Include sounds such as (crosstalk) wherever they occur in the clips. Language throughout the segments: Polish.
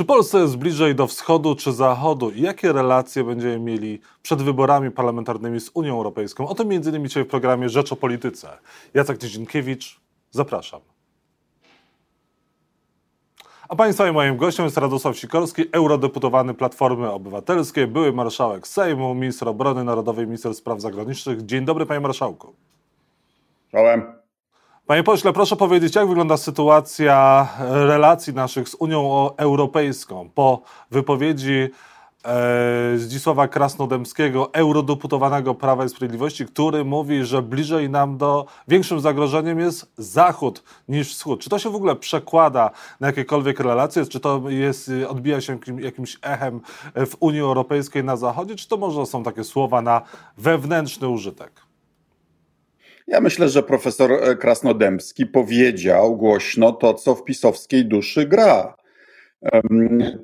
Czy Polsce jest bliżej do wschodu czy zachodu i jakie relacje będziemy mieli przed wyborami parlamentarnymi z Unią Europejską? O tym m.in. dzisiaj w programie Rzecz o Polityce. Jacek Niedzinkiewicz, zapraszam. A Państwa i moim gościem jest Radosław Sikorski, eurodeputowany Platformy Obywatelskiej, były marszałek Sejmu, minister obrony narodowej, minister spraw zagranicznych. Dzień dobry, panie marszałku. Czołem. Panie pośle, proszę powiedzieć, jak wygląda sytuacja relacji naszych z Unią Europejską po wypowiedzi e, Zdzisława Krasnodębskiego, eurodeputowanego Prawa i Sprawiedliwości, który mówi, że bliżej nam do, większym zagrożeniem jest Zachód niż Wschód. Czy to się w ogóle przekłada na jakiekolwiek relacje? Czy to jest, odbija się jakimś echem w Unii Europejskiej na Zachodzie? Czy to może są takie słowa na wewnętrzny użytek? Ja myślę, że profesor Krasnodębski powiedział głośno to, co w pisowskiej duszy gra.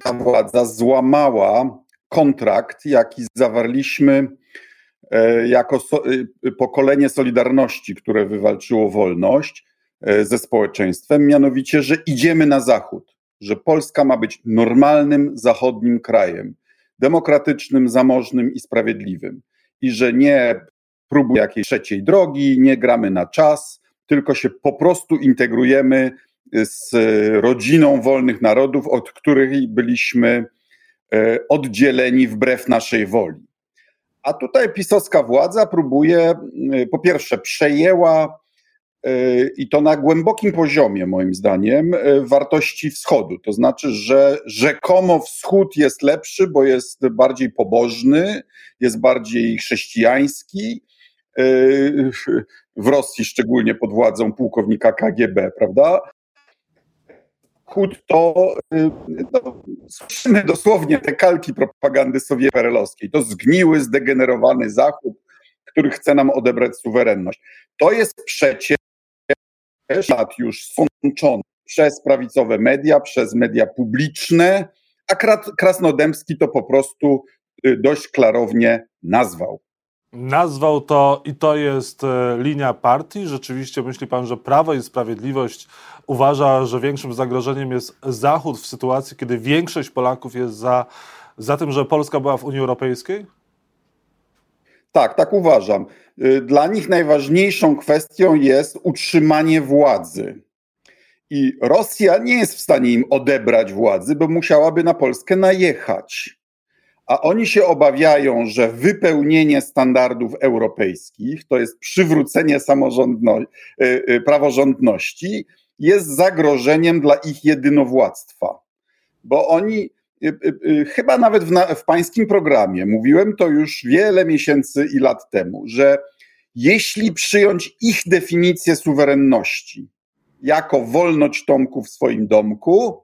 Ta władza złamała kontrakt, jaki zawarliśmy e, jako e, pokolenie Solidarności, które wywalczyło wolność e, ze społeczeństwem, mianowicie, że idziemy na zachód, że Polska ma być normalnym zachodnim krajem, demokratycznym, zamożnym i sprawiedliwym. I że nie próbujemy jakiejś trzeciej drogi, nie gramy na czas, tylko się po prostu integrujemy z rodziną wolnych narodów, od których byliśmy e, oddzieleni wbrew naszej woli. A tutaj pisowska władza próbuje, e, po pierwsze, przejęła e, i to na głębokim poziomie, moim zdaniem, wartości wschodu. To znaczy, że rzekomo wschód jest lepszy, bo jest bardziej pobożny, jest bardziej chrześcijański, w Rosji, szczególnie pod władzą pułkownika KGB, prawda? Chód to, no, słyszymy dosłownie te kalki propagandy sowiecko-perelowskiej. To zgniły, zdegenerowany Zachód, który chce nam odebrać suwerenność. To jest przecież lat już sączony przez prawicowe media, przez media publiczne, a Krasnodębski to po prostu y, dość klarownie nazwał. Nazwał to i to jest e, linia partii. Rzeczywiście myśli pan, że Prawo i Sprawiedliwość uważa, że większym zagrożeniem jest Zachód w sytuacji, kiedy większość Polaków jest za, za tym, że Polska była w Unii Europejskiej? Tak, tak uważam. Y, dla nich najważniejszą kwestią jest utrzymanie władzy. I Rosja nie jest w stanie im odebrać władzy, bo musiałaby na Polskę najechać a oni się obawiają, że wypełnienie standardów europejskich, to jest przywrócenie y, y, praworządności, jest zagrożeniem dla ich jedynowładztwa. Bo oni, y, chyba nawet w, w pańskim programie, mówiłem to już wiele miesięcy i lat temu, że jeśli przyjąć ich definicję suwerenności jako wolność Tomku w swoim domku,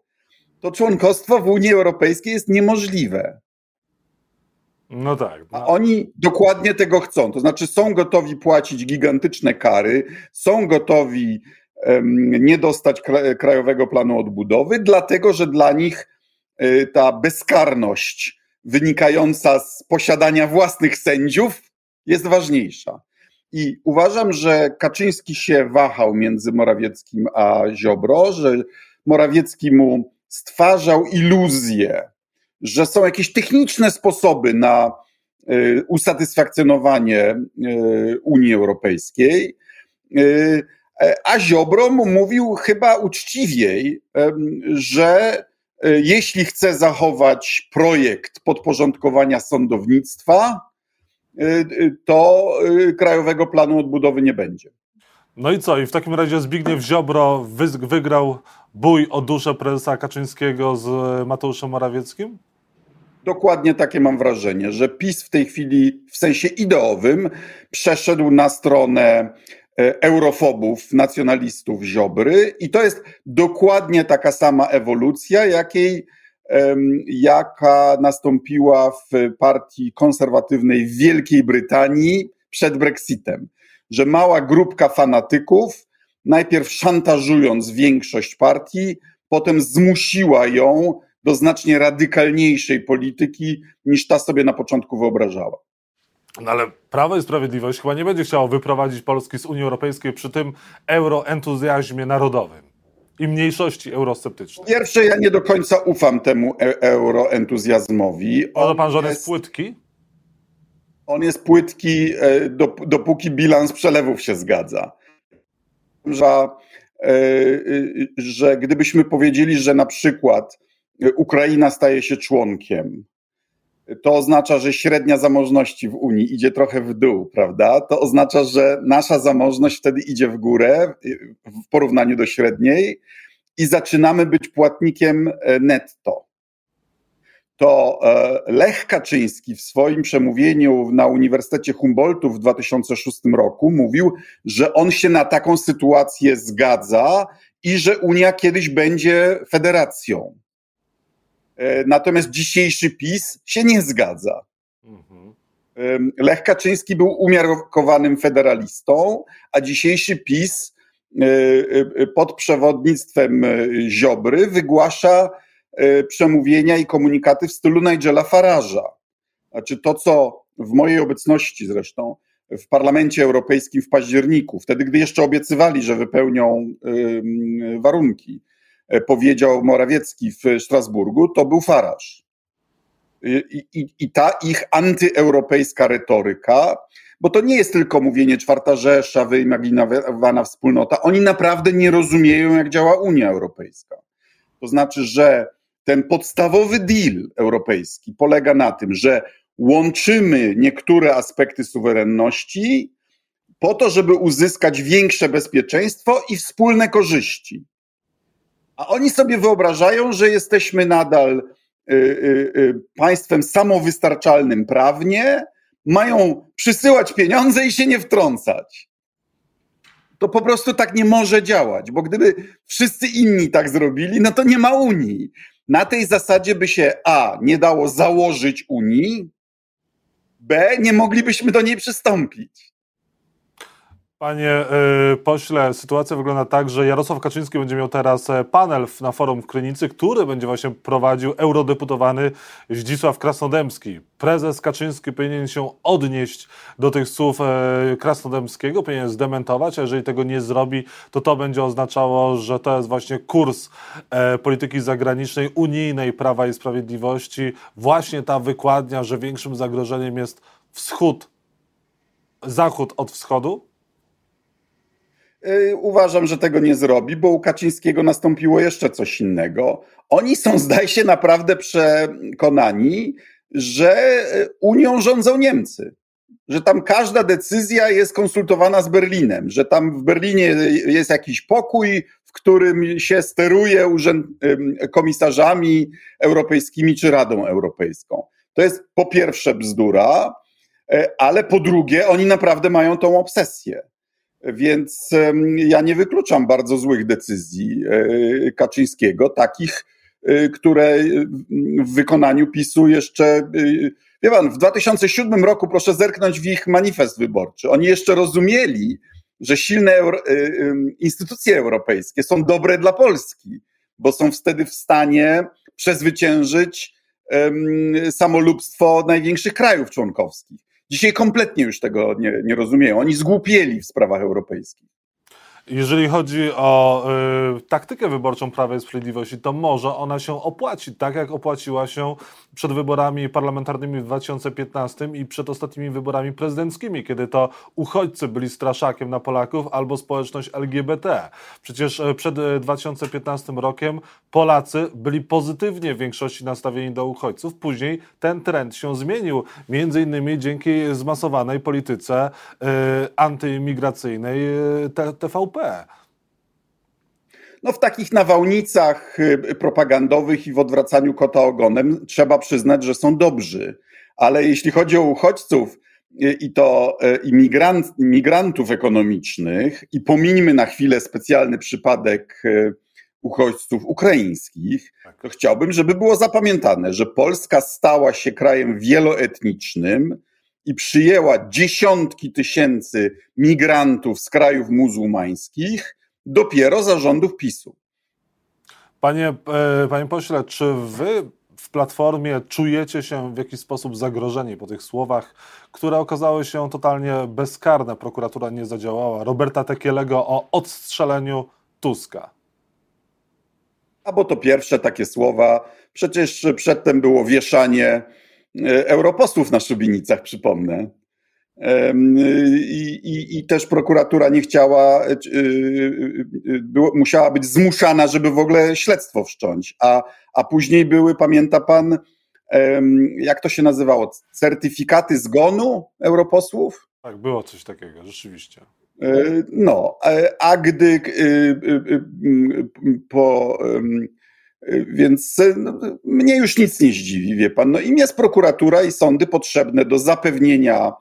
to członkostwo w Unii Europejskiej jest niemożliwe. No tak. No. A oni dokładnie tego chcą. To znaczy są gotowi płacić gigantyczne kary, są gotowi um, nie dostać krajowego planu odbudowy, dlatego że dla nich y, ta bezkarność wynikająca z posiadania własnych sędziów jest ważniejsza. I uważam, że Kaczyński się wahał między Morawieckim a Ziobro, że Morawiecki mu stwarzał iluzję, że są jakieś techniczne sposoby na y, usatysfakcjonowanie y, Unii Europejskiej, y, a Ziobro mówił chyba uczciwiej, że jeśli chce zachować projekt podporządkowania sądownictwa, to Krajowego Planu Odbudowy nie będzie. No i co? I w takim razie Zbigniew Ziobro wygrał bój o duszę prezesa Kaczyńskiego z Mateuszem Morawieckim? Dokładnie takie mam wrażenie, że PiS w tej chwili w sensie ideowym przeszedł na stronę e, eurofobów, nacjonalistów Ziobry i to jest dokładnie taka sama ewolucja, jakiej, jaka nastąpiła w partii konserwatywnej w Wielkiej Brytanii przed Brexitem, że mała grupka fanatyków najpierw szantażując większość partii, potem zmusiła ją do znacznie radykalniejszej polityki niż ta sobie na początku wyobrażała. No ale Prawo i Sprawiedliwość chyba nie będzie chciało wyprowadzić Polski z Unii Europejskiej przy tym euroentuzjazmie narodowym. i mniejszości eurosceptycznej? Pierwsze, ja nie do końca ufam temu e euroentuzjazmowi. Może pan, że on jest płytki? On jest płytki, e, dopóki bilans przelewów się zgadza. Że, e, że gdybyśmy powiedzieli, że na przykład Ukraina staje się członkiem, to oznacza, że średnia zamożności w Unii idzie trochę w dół, prawda? To oznacza, że nasza zamożność wtedy idzie w górę w porównaniu do średniej i zaczynamy być płatnikiem e, netto. To e, Lech Kaczyński w swoim przemówieniu na Uniwersytecie Humboldtu w 2006 roku mówił, że on się na taką sytuację zgadza i że Unia kiedyś będzie federacją. E, natomiast dzisiejszy PiS się nie zgadza. Mhm. Lech Kaczyński był umiarkowanym federalistą, a dzisiejszy PiS e, e, pod przewodnictwem Ziobry wygłasza przemówienia i komunikaty w stylu Nigela Farage'a. Znaczy to, co w mojej obecności zresztą w Parlamencie Europejskim w październiku, wtedy gdy jeszcze obiecywali, że wypełnią warunki, powiedział Morawiecki w Strasburgu, to był Faraż. I, i, I, ta ich antyeuropejska retoryka, bo to nie jest tylko mówienie czwarta Rzesza, wyimaginowana wspólnota, oni naprawdę nie rozumieją, jak działa Unia Europejska. To znaczy, że ten podstawowy deal europejski polega na tym, że łączymy niektóre aspekty suwerenności po to, żeby uzyskać większe bezpieczeństwo i wspólne korzyści. A oni sobie wyobrażają, że jesteśmy nadal y, y, y, państwem samowystarczalnym prawnie, mają przysyłać pieniądze i się nie wtrącać. To po prostu tak nie może działać, bo gdyby wszyscy inni tak zrobili, no to nie ma Unii. Na tej zasadzie by się A nie dało założyć Unii, B nie moglibyśmy do niej przystąpić. Panie y, pośle, sytuacja wygląda tak, że Jarosław Kaczyński będzie miał teraz e, panel na forum w Krynicy, który będzie właśnie prowadził eurodeputowany Zdzisław Krasnodębski. Prezes Kaczyński powinien się odnieść do tych słów e, Krasnodębskiego, powinien zdementować, a jeżeli tego nie zrobi, to to będzie oznaczało, że to jest właśnie kurs e, polityki zagranicznej unijnej Prawa i Sprawiedliwości. Właśnie ta wykładnia, że większym zagrożeniem jest wschód, zachód od wschodu? Y, uważam, że tego nie zrobi, bo u Kaczyńskiego nastąpiło jeszcze coś innego. Oni są, zdaje się, naprawdę przekonani, że y, Unią rządzą Niemcy. Że tam każda decyzja jest konsultowana z Berlinem, że tam w Berlinie jest jakiś pokój, w którym się steruje urzęd, komisarzami europejskimi czy Radą Europejską. To jest po pierwsze bzdura, y, ale po drugie, oni naprawdę mają tą obsesję. Więc ja nie wykluczam bardzo złych decyzji e, Kaczyńskiego, takich, e, które w wykonaniu PiSu jeszcze. E, wie pan, w 2007 roku proszę zerknąć w ich manifest wyborczy. Oni jeszcze rozumieli, że silne euro, instytucje europejskie są dobre dla Polski, bo są wtedy w stanie przezwyciężyć samolubstwo największych krajów członkowskich. Dzisiaj kompletnie już tego nie, nie rozumieją. Oni zgłupieli w sprawach europejskich. Jeżeli chodzi o y, taktykę wyborczą Prawa i Sprawiedliwości, to może ona się opłaci, tak jak opłaciła się przed wyborami parlamentarnymi w 2015 i przed ostatnimi wyborami prezydenckimi, kiedy to uchodźcy byli straszakiem na Polaków albo społeczność LGBT. Przecież y, przed 2015 y, rokiem Polacy byli pozytywnie w większości nastawieni do uchodźców. Później ten trend się zmienił, między innymi dzięki zmasowanej polityce y, antyimigracyjnej y, TVP. No w takich nawałnicach y, propagandowych i w odwracaniu kota ogonem trzeba przyznać, że są dobrzy. Ale jeśli chodzi o uchodźców y, i to y, imigrant, imigrantów ekonomicznych i pomińmy na chwilę specjalny przypadek uchodźców ukraińskich, tak. to chciałbym, żeby było zapamiętane, że Polska stała się krajem wieloetnicznym, i przyjęła dziesiątki tysięcy migrantów z krajów muzułmańskich dopiero za rządów PiSu. Panie, e, panie pośle, czy wy w Platformie czujecie się w jakiś sposób zagrożeni po tych słowach, które okazały się totalnie bezkarne? Prokuratura nie zadziałała. Roberta Tekielego o odstrzeleniu Tuska. Albo to pierwsze takie słowa. Przecież przedtem było wieszanie europosłów na szubienicach, przypomnę. I, i, I, też prokuratura nie chciała, e, było, musiała być zmuszana, żeby w ogóle śledztwo wszcząć. A, a później były, pamięta pan, jak to się nazywało? Certyfikaty zgonu europosłów? Tak, było coś takiego, rzeczywiście. E, no, a gdy po. Więc no, mnie już nic nie zdziwi, wie pan. No im jest prokuratura i sądy potrzebne do zapewnienia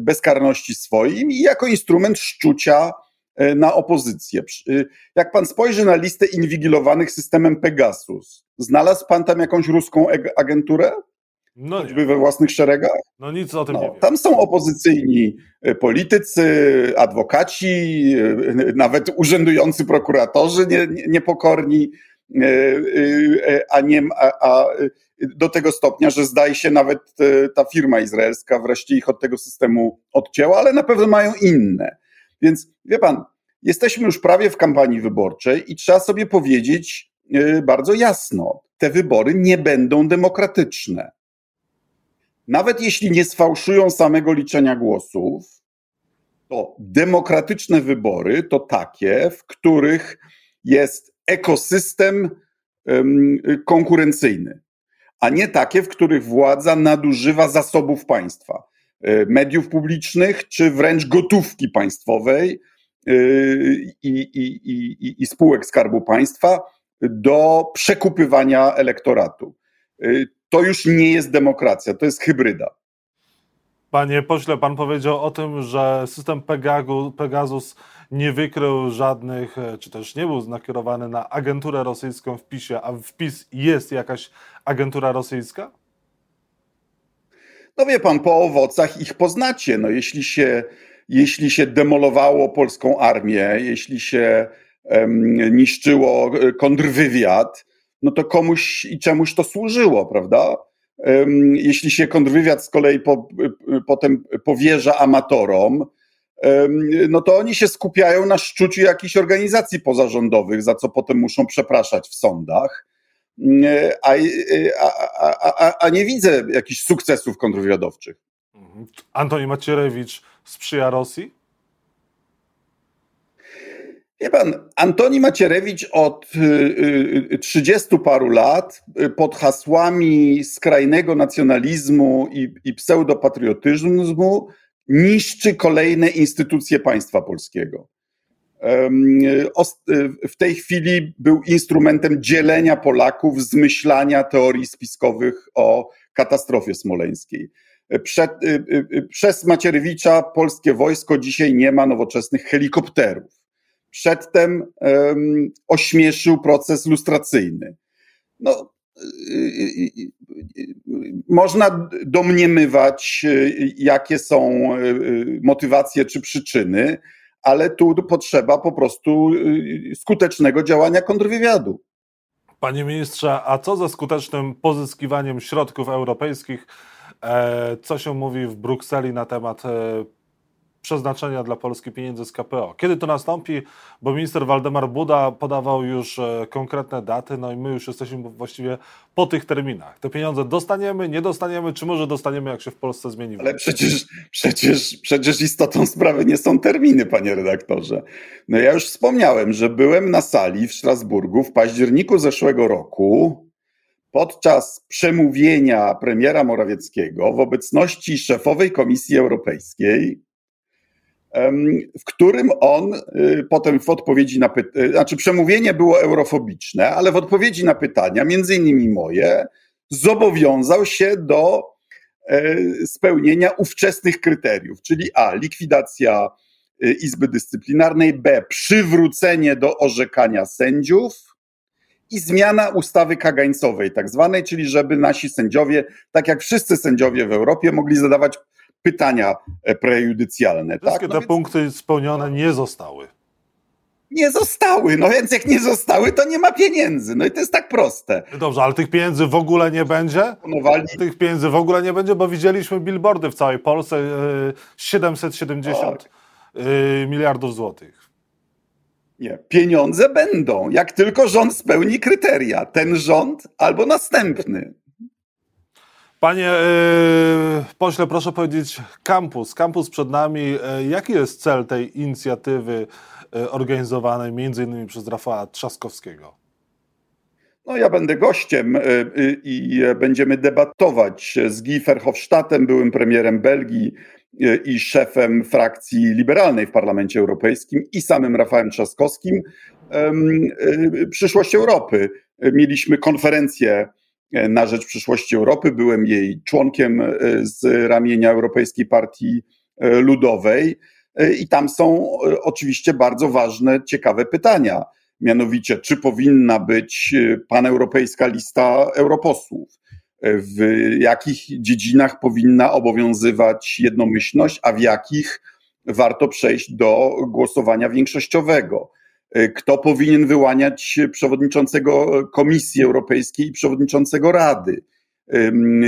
bezkarności swoim i jako instrument szczucia e, na opozycję. E, jak pan spojrzy na listę inwigilowanych systemem Pegasus, znalazł pan tam jakąś ruską agenturę? No choćby we własnych szeregach? No nic o tym no, nie wiem. Tam są opozycyjni e, politycy, adwokaci, nawet urzędujący prokuratorzy nie, nie, niepokorni, a, nie, a, a do tego stopnia, że zdaje się nawet e, ta firma izraelska wreszcie ich od tego systemu odcięła, ale na pewno mają inne. Więc wie pan, jesteśmy już prawie w kampanii wyborczej i trzeba sobie powiedzieć e, bardzo jasno, te wybory nie będą demokratyczne. Nawet jeśli nie sfałszują samego liczenia głosów, to demokratyczne wybory to takie, w których jest ekosystem konkurencyjny a nie takie, w których władza nadużywa zasobów państwa, e, mediów publicznych, czy wręcz gotówki państwowej e, i, i, i, i spółek Skarbu Państwa do przekupywania elektoratu. E, to już nie jest demokracja, to jest hybryda. Panie pośle, pan powiedział o tym, że system Pegasus nie wykrył żadnych, e, czy też nie był nakierowany na agenturę rosyjską w PiSie, a w PiS jest jakaś agentura rosyjska? No wie pan, po owocach ich poznacie. No jeśli się, jeśli się demolowało polską armię, jeśli się um, niszczyło e, kontrwywiad, no to komuś i czemuś to służyło, prawda? Jeśli się kontrwywiad z kolei po, e, potem powierza amatorom, no to oni się skupiają na szczuciu jakichś organizacji pozarządowych, za co potem muszą przepraszać w sądach. A, a, a, a nie widzę jakichś sukcesów kontrwywiadowczych. Mhm. Antoni Macierewicz sprzyja Rosji? Wie pan, Antoni Macierewicz od 30 y, y, paru lat y, pod hasłami skrajnego nacjonalizmu i, i pseudopatriotyzmu niszczy kolejne instytucje państwa polskiego. W tej chwili był instrumentem dzielenia Polaków, zmyślania teorii spiskowych o katastrofie smoleńskiej. Przed, y, y, y, przez Macierewicza polskie wojsko dzisiaj nie ma nowoczesnych helikopterów. Przedtem um, ośmieszył proces lustracyjny. No, można domniemywać, jakie są e, motywacje czy przyczyny, ale tu potrzeba po prostu e, skutecznego działania kontrwywiadu. Panie ministrze, a co ze skutecznym pozyskiwaniem środków europejskich? E, co się mówi w Brukseli na temat przeznaczenia dla Polski pieniędzy z KPO. Kiedy to nastąpi? Bo minister Waldemar Buda podawał już e, konkretne daty, no i my już jesteśmy właściwie po tych terminach. Te pieniądze dostaniemy, nie dostaniemy, czy może dostaniemy, jak się w Polsce zmieni? Ale przecież, przecież, przecież istotą sprawy nie są terminy, panie redaktorze. No ja już wspomniałem, że byłem na sali w Strasburgu w październiku zeszłego roku, podczas przemówienia premiera Morawieckiego w obecności szefowej Komisji Europejskiej, w którym on y, potem w odpowiedzi na pytania, znaczy przemówienie było eurofobiczne, ale w odpowiedzi na pytania, między innymi moje, zobowiązał się do e, spełnienia ówczesnych kryteriów, czyli A, likwidacja y, Izby Dyscyplinarnej, B, przywrócenie do orzekania sędziów i zmiana ustawy kagańcowej, tak zwanej, czyli żeby nasi sędziowie, tak jak wszyscy sędziowie w Europie, mogli zadawać pytania e, prejudycjalne. Wszystkie tak? no te więc... punkty spełnione nie zostały. Nie zostały, no więc jak nie zostały, to nie ma pieniędzy. No i to jest tak proste. Dobrze, ale tych pieniędzy w ogóle nie będzie? Tych pieniędzy w ogóle nie będzie, bo widzieliśmy billboardy w całej Polsce 770 e, tak. E, miliardów złotych. Nie, pieniądze będą, jak tylko rząd spełni kryteria. Ten rząd albo następny. Panie yy, pośle, proszę powiedzieć, kampus, kampus przed nami. Yy, jaki jest cel tej inicjatywy yy, organizowanej między innymi przez Rafała Trzaskowskiego? No, ja będę gościem i będziemy debatować z Guy Verhofstadtem, byłym premierem Belgii i szefem frakcji liberalnej w Parlamencie Europejskim i samym Rafałem Trzaskowskim przyszłość Europy. Mieliśmy konferencję na rzecz przyszłości Europy, byłem jej członkiem z ramienia Europejskiej Partii Ludowej. I tam są oczywiście bardzo ważne, ciekawe pytania. Mianowicie czy powinna być e, paneuropejska lista europosłów, e, w jakich dziedzinach powinna obowiązywać jednomyślność, a w jakich warto przejść do głosowania większościowego. E, kto powinien wyłaniać przewodniczącego Komisji Europejskiej i przewodniczącego Rady?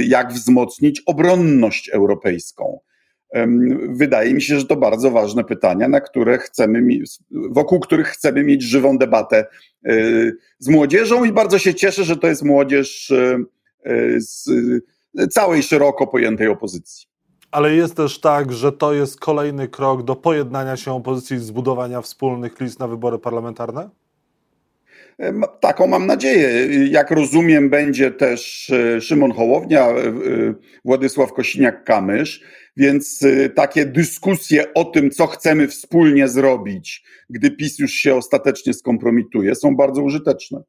Jak wzmocnić obronność europejską? Wydaje mi się, że to bardzo ważne pytania, na które chcemy, wokół których chcemy mieć żywą debatę e, z młodzieżą i bardzo się cieszę, że to jest młodzież e, z całej szeroko pojętej opozycji. Ale jest też tak, że to jest kolejny krok do pojednania się opozycji, zbudowania wspólnych list na wybory parlamentarne? Taką mam nadzieję. Jak rozumiem, będzie też Szymon Hołownia, Władysław Kosiniak-Kamysz. Więc takie dyskusje o tym, co chcemy wspólnie zrobić, gdy PiS już się ostatecznie skompromituje, są bardzo użyteczne.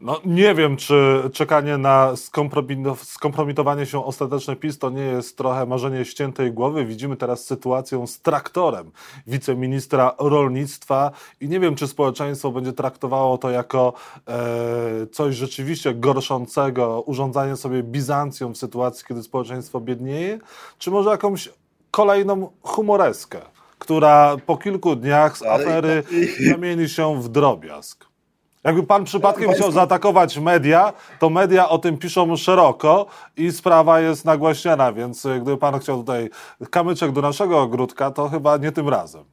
No nie wiem, czy czekanie na skompromitowanie się ostateczne PiS to nie jest trochę marzenie ściętej głowy. Widzimy teraz sytuację z traktorem wiceministra rolnictwa i nie wiem, czy społeczeństwo będzie traktowało to jako e, coś rzeczywiście gorszącego, urządzanie sobie Bizancją w sytuacji, kiedy społeczeństwo biednieje, czy może jakąś kolejną humoreskę, która po kilku dniach z afery zamieni się w drobiazg. Jakby pan przypadkiem chciał zaatakować media, to media o tym piszą szeroko i sprawa jest nagłaśniana, więc gdyby pan chciał tutaj kamyczek do naszego ogródka, to chyba nie tym razem.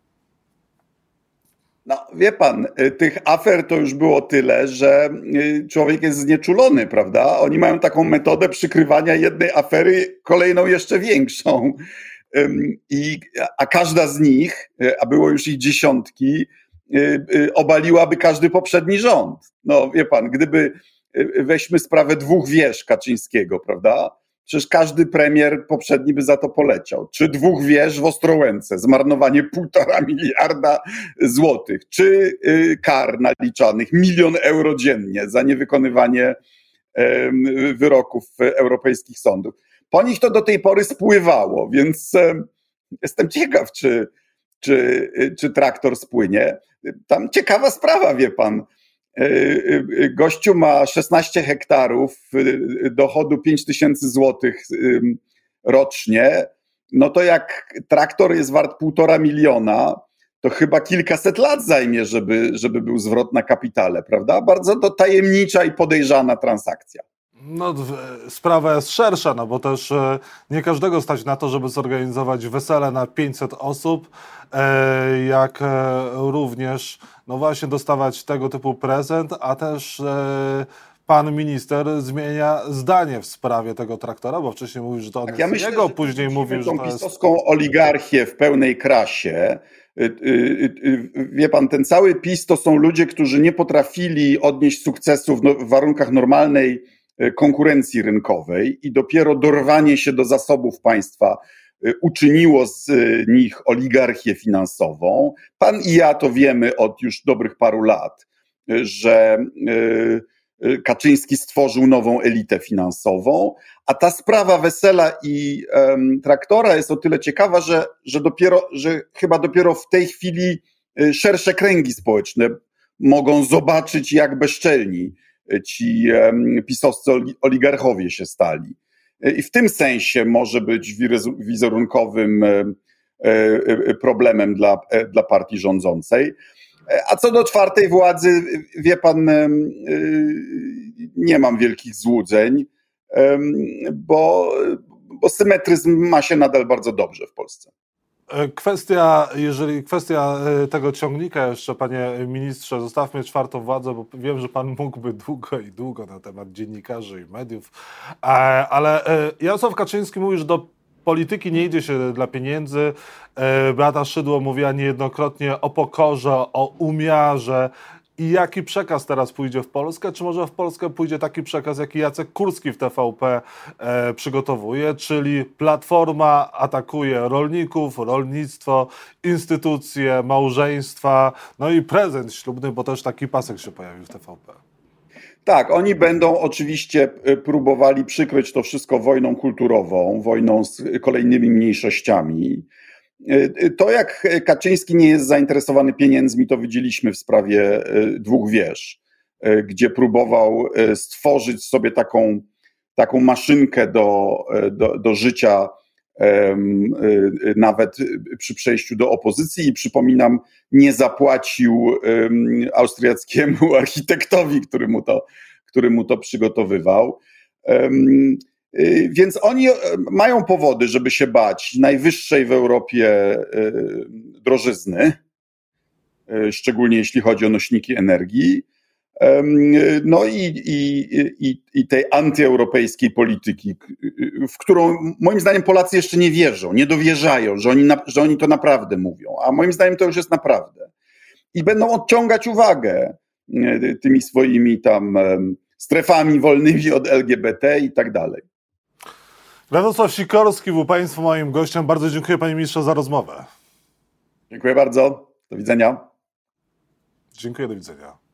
No, wie pan, y, tych afer to już było tyle, że y, człowiek jest znieczulony, prawda? Oni mają taką metodę przykrywania jednej afery kolejną jeszcze większą. I, a każda z nich, a było już ich dziesiątki, obaliłaby każdy poprzedni rząd. No wie pan, gdyby y, weźmy sprawę dwóch wież Kaczyńskiego, prawda? Przecież każdy premier poprzedni by za to poleciał. Czy dwóch wież w Ostrołęce, zmarnowanie półtora (laughs) miliarda złotych, czy kar naliczanych milion euro dziennie za niewykonywanie wyroków europejskich sądów. Po nich to do tej pory spływało, więc jestem ciekaw, czy, czy, czy traktor spłynie. Tam ciekawa sprawa, wie pan. E, e, gościu ma 16 hektarów, e, dochodu 5 tysięcy złotych rocznie. No to jak traktor jest wart półtora miliona, to chyba kilkaset lat zajmie, żeby, żeby był zwrot na kapitale, prawda? Bardzo to tajemnicza i podejrzana transakcja. No, sprawa jest szersza, no bo też e, nie każdego stać na to, żeby zorganizować wesele na 500 osób, e, jak e, również, no właśnie, dostawać tego typu prezent, a też pan minister zmienia zdanie w sprawie tego traktora, bo wcześniej mówił, że to on tak, ja myślę, jego, później mówił, że to jest... pisowską oligarchię w pełnej krasie, Wie pan, ten cały PiS to są ludzie, którzy nie potrafili odnieść sukcesu w, w warunkach normalnej konkurencji rynkowej i dopiero dorwanie się do zasobów państwa e, uczyniło z e, nich oligarchię finansową. Pan i ja to wiemy od już dobrych paru lat, że Kaczyński stworzył nową elitę finansową, a ta sprawa wesela i traktora jest o tyle ciekawa, że, że dopiero, że chyba dopiero w tej chwili szersze kręgi społeczne mogą zobaczyć, jak bezczelni ci pisowscy oligarchowie się stali. I w tym sensie może być wizerunkowym e, e, problemem dla, e, dla partii rządzącej. A co do czwartej władzy, wie pan, nie mam wielkich złudzeń, bo, bo symetryzm ma się nadal bardzo dobrze w Polsce. E, kwestia, jeżeli kwestia e, tego ciągnika jeszcze, panie ministrze, zostawmy czwartą władzę, bo wiem, że pan mógłby długo i długo na temat dziennikarzy i mediów, e, ale Jarosław Kaczyński mówi, że do polityki nie idzie się dla pieniędzy. Beata Szydło mówiła niejednokrotnie o pokorze, o umiarze. I jaki przekaz teraz pójdzie w Polskę? Czy może w Polskę pójdzie taki przekaz, jaki Jacek Kurski w TVP e, przygotowuje, czyli Platforma atakuje rolników, rolnictwo, instytucje, małżeństwa, no i prezent ślubny, bo też taki pasek się pojawił w TVP. Tak, oni będą oczywiście e, próbowali przykryć to wszystko wojną kulturową, wojną z kolejnymi mniejszościami. E, to, jak Kaczyński nie jest zainteresowany pieniędzmi, to widzieliśmy w sprawie e, dwóch wież, gdzie próbował stworzyć sobie taką, taką maszynkę do, do, do życia nawet przy przejściu do opozycji i przypominam, nie zapłacił austriackiemu (laughs) architektowi, który mu to, który mu to przygotowywał. Y, więc oni e, mają powody, żeby się bać najwyższej w Europie y, drożyzny, y, szczególnie jeśli chodzi o nośniki energii. No i, i, i, i tej antyeuropejskiej polityki, w którą moim zdaniem Polacy jeszcze nie wierzą, nie dowierzają, że oni, że oni to naprawdę mówią, a moim zdaniem to już jest naprawdę. I będą odciągać uwagę tymi swoimi tam strefami wolnymi od LGBT i tak dalej. Radosław Sikorski był Państwu moim gościem. Bardzo dziękuję Panie Ministrze za rozmowę. Dziękuję bardzo. Do widzenia. Dziękuję, do widzenia.